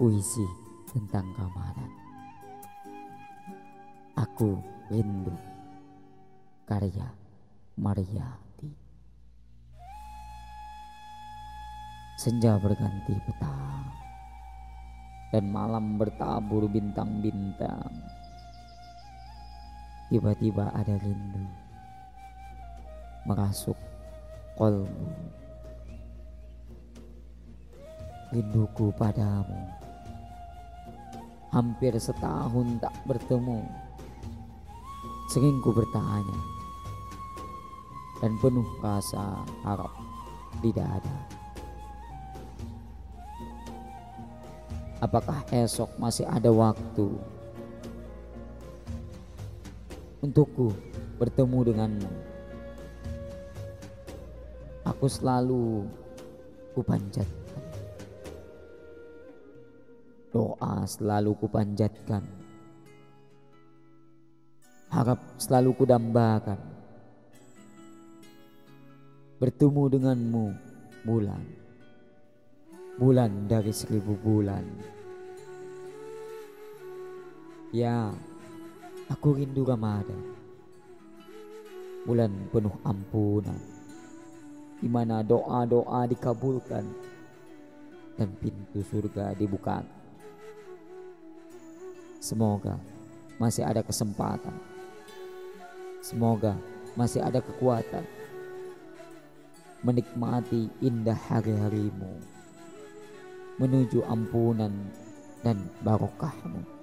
puisi tentang Ramadan. Aku rindu karya Mariati. Senja berganti petang dan malam bertabur bintang-bintang. Tiba-tiba ada rindu merasuk kolbu. Rinduku padamu hampir setahun tak bertemu. Sering ku bertanya dan penuh rasa harap tidak ada. Apakah esok masih ada waktu untukku bertemu denganmu? Aku selalu kupanjat Doa selalu kupanjatkan. Harap selalu kudambakan. Bertemu denganmu bulan. Bulan dari seribu bulan. Ya, aku rindu Ramadan. Bulan penuh ampunan. Di mana doa-doa dikabulkan dan pintu surga dibuka. Semoga masih ada kesempatan. Semoga masih ada kekuatan menikmati indah hari-harimu menuju ampunan dan barokahmu.